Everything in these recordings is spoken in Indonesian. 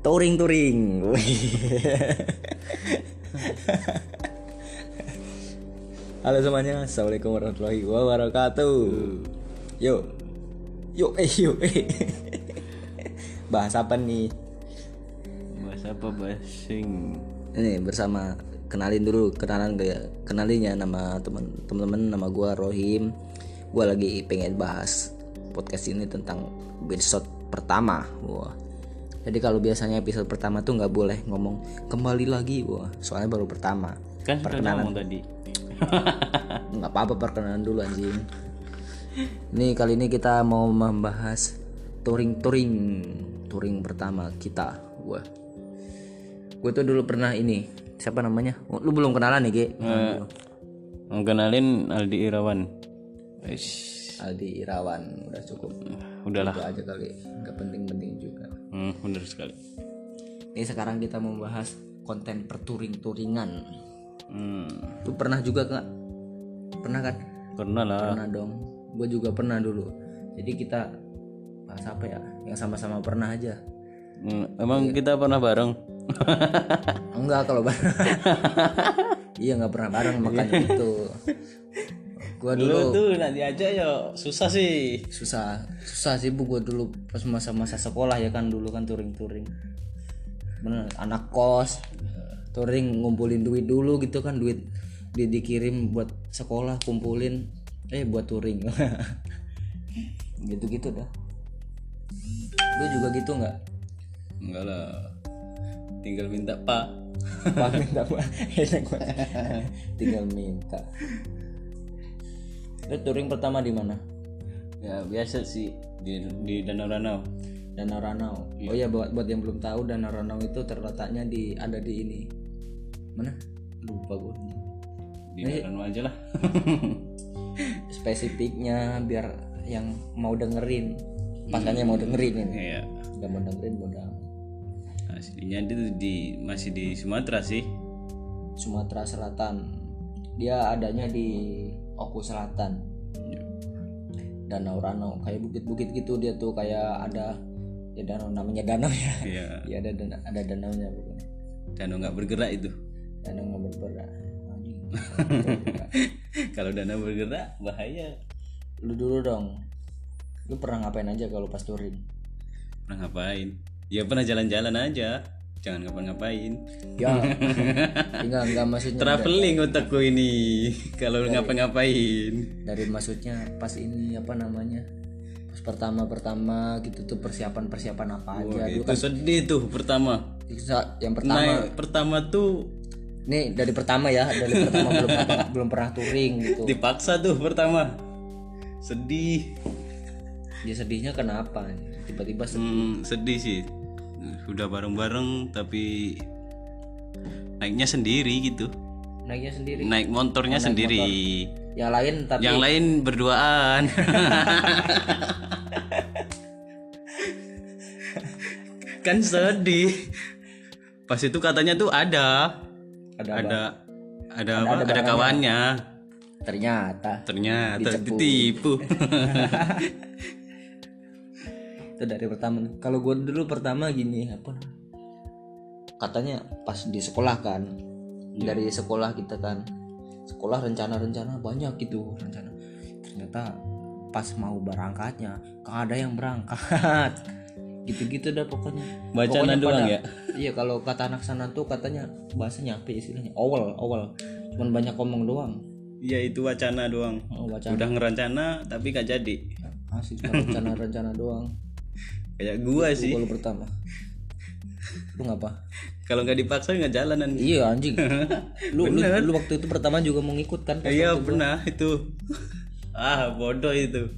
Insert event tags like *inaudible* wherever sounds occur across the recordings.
touring touring halo semuanya assalamualaikum warahmatullahi wabarakatuh. Yuk yuk eh yuk eh. Bahas apa nih? Bahas apa bahasing ini bersama kenalin dulu kenalan gak kenalinya nama teman teman nama gua Rohim. Gua lagi pengen bahas podcast ini tentang episode pertama. Wah jadi kalau biasanya episode pertama tuh nggak boleh ngomong kembali lagi wah. Soalnya baru pertama. Kan ngomong tadi. *laughs* Nggak apa-apa perkenalan dulu anjing. Nih kali ini kita mau membahas touring touring touring pertama kita. Wah. Gue tuh dulu pernah ini siapa namanya? Oh, lu belum kenalan nih Ge mau kenalin Aldi Irawan. Eish, Aldi Irawan udah cukup. Udahlah. Itu aja kali nggak penting-penting hmm, bener sekali. Ini sekarang kita mau bahas konten perturing touringan hmm, lu pernah juga nggak pernah kan? Pernah lah. Pernah dong. Gue juga pernah dulu. Jadi kita bahas apa ya? Yang sama-sama pernah aja. Hmm, emang kita pernah bareng? Enggak kalau bareng. *laughs* Iya nggak pernah bareng makanya itu gue dulu. Lu tuh nanti aja ya susah sih. Susah. Susah sih bu gue dulu pas masa-masa sekolah ya kan dulu kan touring-touring. Bener anak kos touring ngumpulin duit dulu gitu kan duit di dikirim buat sekolah kumpulin eh buat touring. *laughs* Gitu-gitu dah. Lu juga gitu nggak? Enggak lah. Tinggal minta pak. Pak minta pak. *laughs* *laughs* Tinggal minta lu touring pertama di mana ya biasa sih di di danau danau Danau Ranau. Oh ya buat buat yang belum tahu Danau Ranau itu terletaknya di ada di ini. Mana? Lupa gue. di danau aja lah *laughs* Spesifiknya biar yang mau dengerin. Pasannya mau dengerin ini. iya Gak mau dengerin bodoh. aslinya itu di masih di Sumatera sih Sumatera Selatan. Dia adanya di Oku Selatan. Danau Ranau kayak bukit-bukit gitu dia tuh kayak ada ya danau namanya danau ya. iya. Ya ada dana- ada danaunya pokoknya. danau nggak bergerak itu? Danau nggak bergerak. *laughs* Kalau danau bergerak bahaya. Lu dulu dong. Lu pernah ngapain aja kalau pas touring? Pernah ngapain? Ya pernah jalan-jalan aja jangan ngapa-ngapain. Ya. *laughs* Enggak enggak maksudnya traveling otakku ini. Kalau ngapa-ngapain. dari maksudnya pas ini apa namanya pas pertama pertama gitu tuh persiapan persiapan apa aja dulu itu sedih tuh pertama. Yang pertama. Naik pertama tuh nih dari pertama ya dari pertama belum *laughs* belum pernah touring gitu. Dipaksa tuh pertama. Sedih. Dia sedihnya kenapa? Tiba-tiba sedih. Hmm, sedih sih udah bareng-bareng tapi naiknya sendiri gitu. Naiknya sendiri? Naik motornya sendiri. yang lain tapi yang lain berduaan. *laughs* Kan sedih. Pas itu katanya tuh ada. Ada, ada ada apa? ada kawannya. ternyata ternyata ditipu *laughs* itu dari pertama. Kalau gue dulu pertama gini apa katanya pas di sekolah kan dari sekolah kita kan sekolah rencana-rencana banyak gitu rencana. Ternyata pas mau berangkatnya kagak ada yang berangkat. *laughs* Gitu-gitu dah pokoknya. Bacaan doang ya? iya kalau kata anak sana tuh katanya bahasanya apa ya istilahnya. Awal awal. Cuman banyak ngomong doang. Iya itu wacana doang. Oh, baca udah ngerencana tapi gak jadi. Asik *laughs* rencana-rencana doang kayak gua sih Gua lu pertama lu ngapa kalau nggak dipaksa nggak jalanan Iya anjing. *laughs* Lu, lu, lu waktu itu pertama juga mau ngikut kan? iya waktu gua- pernah itu ah bodoh itu.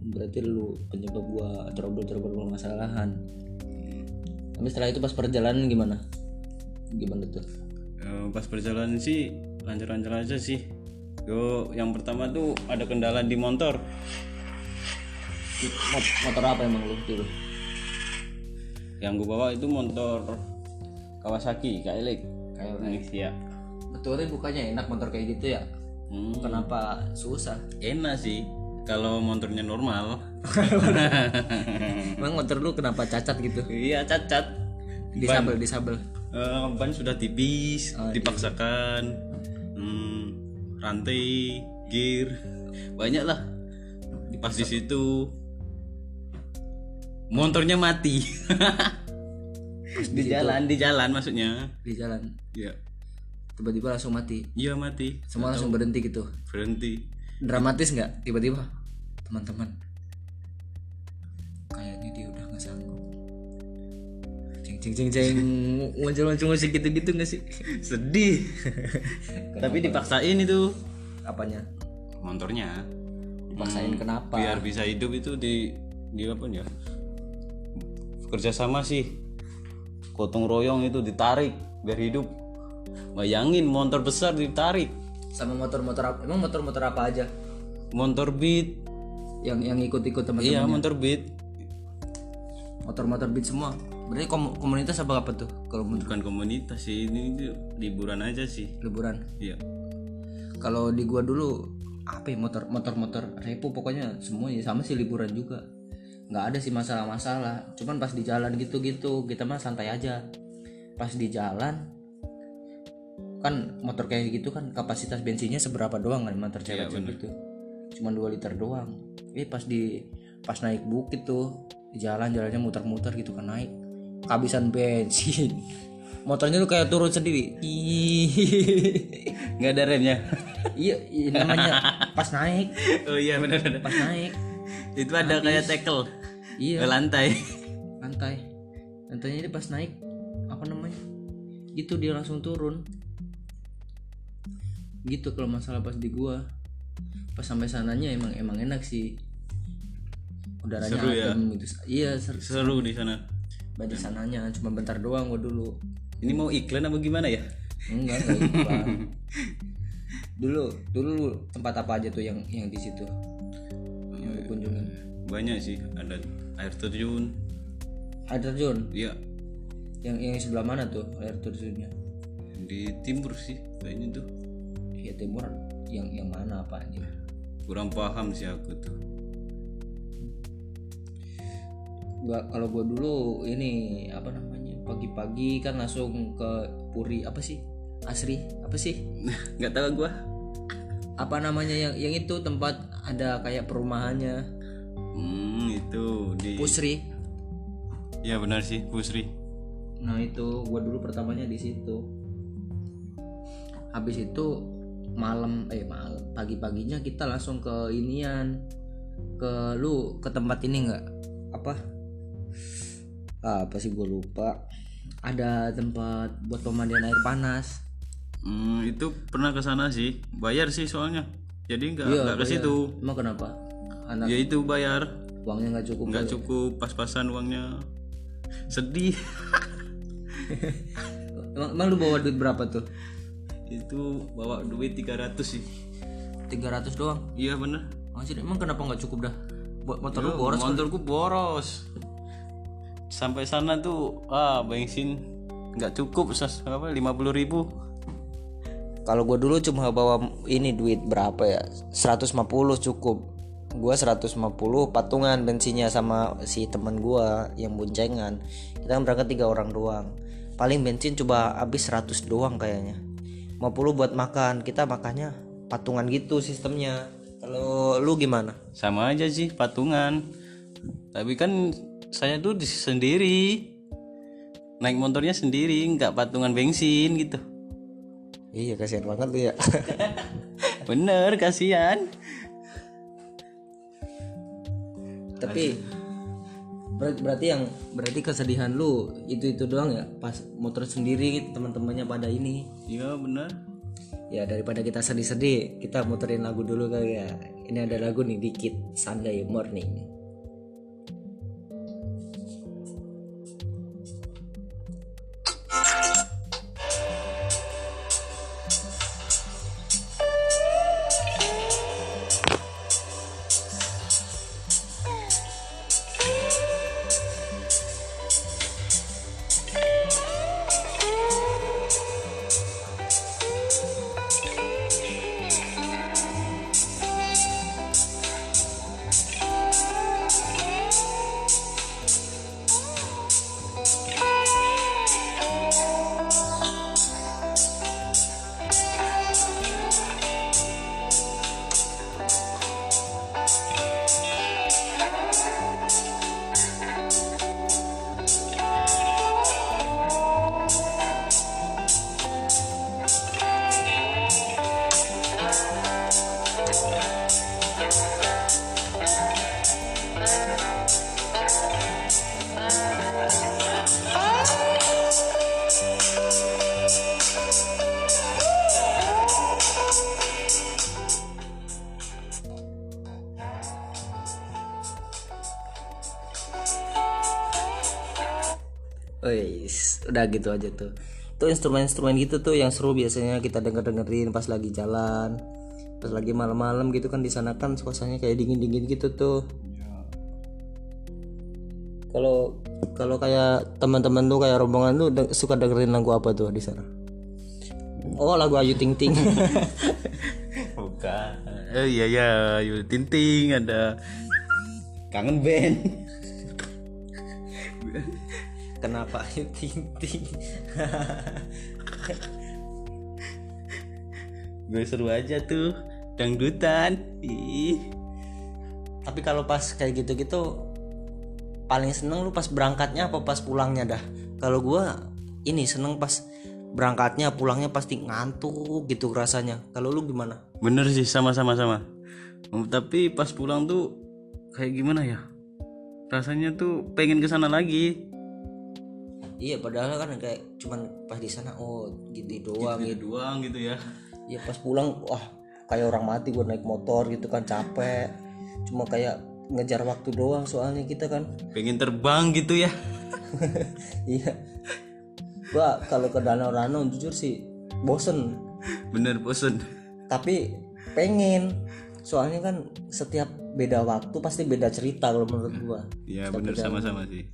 Berarti lu penyebab gua trouble-trouble permasalahan. Tapi setelah itu pas perjalanan gimana? Gimana tuh? Eh, pas perjalanan sih lancar-lancar aja sih yo yang pertama tuh ada kendala di motor Mot- Motor apa emang lu dulu? yang gue bawa itu motor Kawasaki KLX Kayak ya Betulnya bukannya enak motor kayak gitu ya? hmm, Kenapa susah? enak sih kalau motornya normal. Emang motor lu kenapa cacat gitu? Iya cacat. Disabel disabel Eh, ban sudah tipis dipaksakan. Hmm, rantai gear. Banyak lah. Pas di situ motornya mati. Di jalan di jalan maksudnya. Di jalan. Ya tiba-tiba langsung mati. Iya mati. Semua langsung berhenti gitu. Berhenti. Dramatis nggak tiba-tiba? Teman-teman. Kayaknya dia udah nggak sanggup. Ceng ceng ceng ceng. Muncul muncul musik gitu-gitu nggak sih? Sedih. Tapi dipaksain itu. Apanya? Motornya. Dipaksain kenapa? Biar bisa hidup itu di di apa ya kerjasama sih. Gotong royong itu ditarik biar hidup. Bayangin motor besar ditarik. Sama motor-motor apa? Emang motor-motor apa aja? Motor beat. Yang yang ikut-ikut teman-teman iya motor beat. Motor-motor beat semua. Berarti kom- komunitas apa apa tuh kalau bukan komunitas sih ini itu liburan aja sih. Liburan? Iya. Kalau di gua dulu apa ya motor motor motor repo pokoknya semua ya sama sih liburan juga nggak ada sih masalah-masalah. Cuman pas di jalan gitu-gitu kita mah santai aja. Pas di jalan kan motor kayak gitu kan kapasitas bensinnya seberapa doang kan motor cewek-cewek itu cuma 2 liter doang. Eh pas di pas naik bukit tuh di jalan jalannya muter-muter gitu kan naik kehabisan bensin. *laughs* Motornya tuh kayak turun sendiri. Nggak ada remnya. Iya, iya namanya *laughs* pas naik. Oh iya benar pas naik itu ada kayak tackle. Iya. Ke lantai. *laughs* Lantai. Lantainya dia pas naik apa namanya? Gitu dia langsung turun. Gitu kalau masalah pas di gua. Pas sampai sananya emang emang enak sih. Udaranya Seru ya? gitu. Iya seru seru di sana. Banyak sananya cuma bentar doang gua dulu. Ini mau iklan apa gimana ya? Enggak enggak. *laughs* Dulu dulu tempat apa aja tuh yang yang di situ yang dikunjungin banyak sih ada air terjun. Air terjun? Iya. Yang yang sebelah mana tuh air terjunnya? Di timur sih kayaknya tuh. Ya timur. Yang yang mana apa aja kurang paham sih aku tuh. Gak kalau gue dulu ini apa namanya pagi-pagi kan langsung ke Puri apa sih? Asri apa sih? *laughs* Nggak tahu gua apa namanya yang yang itu tempat ada kayak perumahannya. Hmm itu di Pusri. Ya benar sih Pusri. Nah itu gue dulu pertamanya di situ. Habis itu malam eh malam pagi-paginya kita langsung ke inian. Ke lu ke tempat ini nggak? Apa? Ah, apa sih gue lupa. Ada tempat buat pemandian air panas hmm, itu pernah ke sana sih. Bayar sih soalnya. Jadi nggak nggak ke situ. Emang kenapa? Anak ya itu bayar. Uangnya nggak cukup nggak cukup pas-pasan uangnya. Sedih. *laughs* Emang, emang lu bawa duit berapa tuh? Itu bawa duit 300 sih. 300 doang? Iya bener. Anjir, emang kenapa nggak cukup dah? Buat motor lu Yo, boros motorku boros. Sampai sana tuh ah bensin nggak cukup sas. Apa lima puluh ribu kalau gue dulu cuma bawa ini duit berapa ya? 150 cukup. Gue 150 patungan bensinnya sama si temen gue yang boncengan. Kita kan berangkat tiga orang doang. Paling bensin coba habis 100 doang kayaknya. 50 buat makan. Kita makannya patungan gitu sistemnya. Kalau lu gimana? Sama aja sih patungan. Tapi kan saya tuh di sendiri. Naik motornya sendiri nggak patungan bensin gitu iya kasihan banget lu ya. *laughs* Bener kasihan. Tapi ber- berarti yang berarti kesedihan lu itu itu doang ya? Pas motor sendiri teman-temannya pada ini. Iya bener. Ya daripada kita sedih-sedih kita muterin lagu dulu kali ya. Ini ada lagu nih dikit Sunday morning Wis, udah gitu aja tuh. Tuh instrumen-instrumen gitu tuh yang seru biasanya kita denger-dengerin pas lagi jalan. Pas lagi malam-malam gitu kan di sana kan suasananya kayak dingin-dingin gitu tuh. Kalau kalau kayak teman-teman tuh kayak rombongan tuh de- suka dengerin lagu apa tuh di sana? Oh, lagu Ayu Ting Ting. *laughs* bukan oh iya ya Yul Tinting ada kangen band *laughs* Kenapa *laughs* Ayu Ting Ting? gue seru aja tuh dangdutan ih Tapi kalau pas kayak gitu-gitu paling seneng lu pas berangkatnya apa pas pulangnya dah? Kalau gua ini seneng pas berangkatnya pulangnya pasti ngantuk gitu rasanya. Kalau lu gimana? bener sih sama-sama sama tapi pas pulang tuh kayak gimana ya rasanya tuh pengen ke sana lagi Iya padahal kan kayak cuman pas di sana oh gitu doang ya doang gitu ya. Ya pas pulang wah kayak orang mati gua naik motor gitu kan capek. Cuma kayak ngejar waktu doang soalnya kita kan. Pengen terbang gitu ya. *laughs* Iya. Gua kalau ke danau danau jujur sih bosen. Bener bosen. Tapi pengen. Soalnya kan setiap beda waktu pasti beda cerita kalau menurut gua. Ya bener sama-sama sih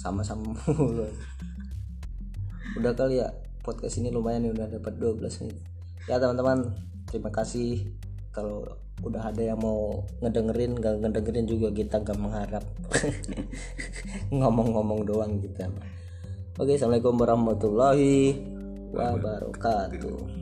sama-sama *laughs* mulu. Udah kali ya podcast ini lumayan nih udah dapat 12 menit. Ya teman-teman terima kasih. Kalau udah ada yang mau ngedengerin gak ngedengerin juga kita gak mengharap. *laughs* Ngomong-ngomong doang kita oke assalamualaikum warahmatullahi wabarakatuh